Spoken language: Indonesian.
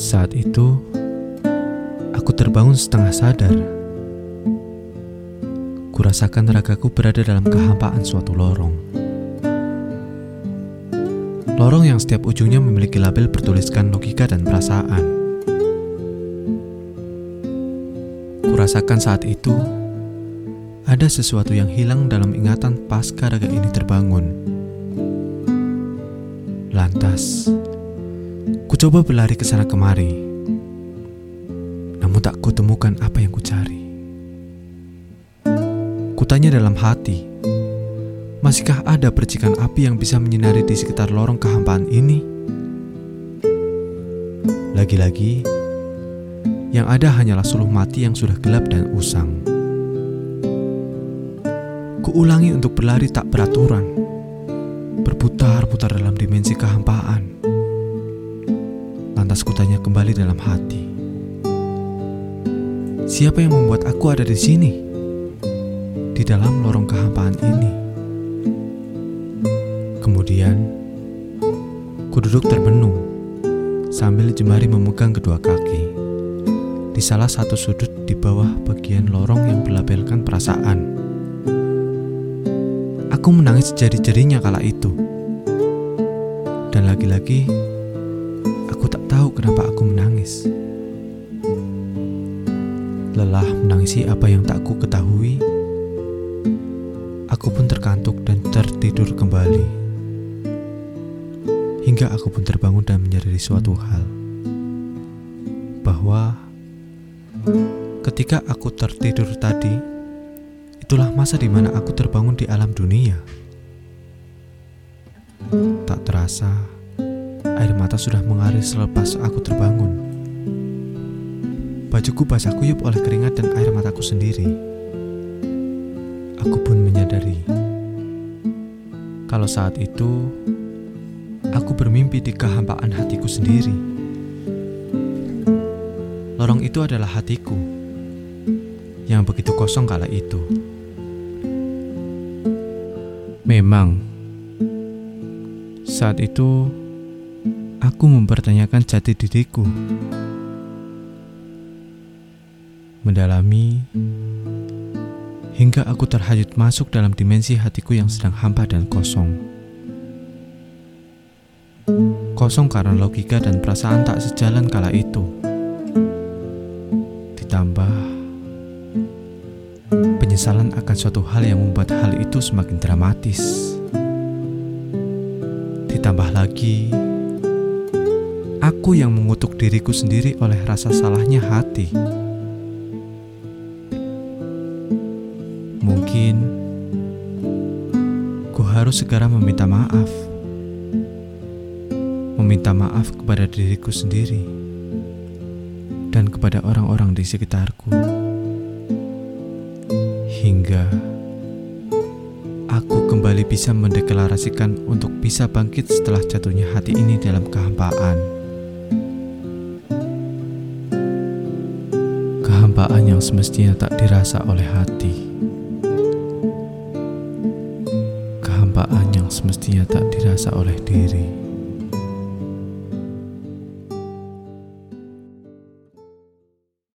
Saat itu, aku terbangun setengah sadar. Kurasakan ragaku berada dalam kehampaan suatu lorong. Lorong yang setiap ujungnya memiliki label bertuliskan logika dan perasaan. Kurasakan saat itu, ada sesuatu yang hilang dalam ingatan pasca raga ini terbangun. Lantas, coba berlari ke sana kemari, namun tak kutemukan apa yang kucari. Kutanya dalam hati, masihkah ada percikan api yang bisa menyinari di sekitar lorong kehampaan ini? Lagi-lagi, yang ada hanyalah suluh mati yang sudah gelap dan usang. Kuulangi untuk berlari tak beraturan, berputar-putar dalam dimensi kehampaan. Lantas kutanya kembali dalam hati. Siapa yang membuat aku ada di sini? Di dalam lorong kehampaan ini. Kemudian, ku duduk terbenung sambil jemari memegang kedua kaki di salah satu sudut di bawah bagian lorong yang berlabelkan perasaan. Aku menangis jadi-jadinya kala itu. Dan lagi-lagi, tahu kenapa aku menangis. Lelah menangisi apa yang tak ku ketahui, aku pun terkantuk dan tertidur kembali. Hingga aku pun terbangun dan menyadari suatu hal. Bahwa ketika aku tertidur tadi itulah masa di mana aku terbangun di alam dunia. Tak terasa air mata sudah mengalir selepas aku terbangun bajuku basah kuyup oleh keringat dan air mataku sendiri aku pun menyadari kalau saat itu aku bermimpi di kehampaan hatiku sendiri. Lorong itu adalah hatiku yang begitu kosong kala itu. Memang, saat itu aku mempertanyakan jati diriku, mendalami hingga aku terhanyut masuk dalam dimensi hatiku yang sedang hampa dan kosong. Kosong karena logika dan perasaan tak sejalan kala itu. Ditambah penyesalan akan suatu hal yang membuat hal itu semakin dramatis. Ditambah lagi, aku yang mengutuk diriku sendiri oleh rasa salahnya hati. Mungkin ku harus segera meminta maaf meminta maaf kepada diriku sendiri dan kepada orang-orang di sekitarku, hingga aku kembali bisa mendeklarasikan untuk bisa bangkit setelah jatuhnya hati ini dalam kehampaan. Kehampaan yang semestinya tak dirasa oleh hati. Kehampaan yang semestinya tak dirasa oleh diri.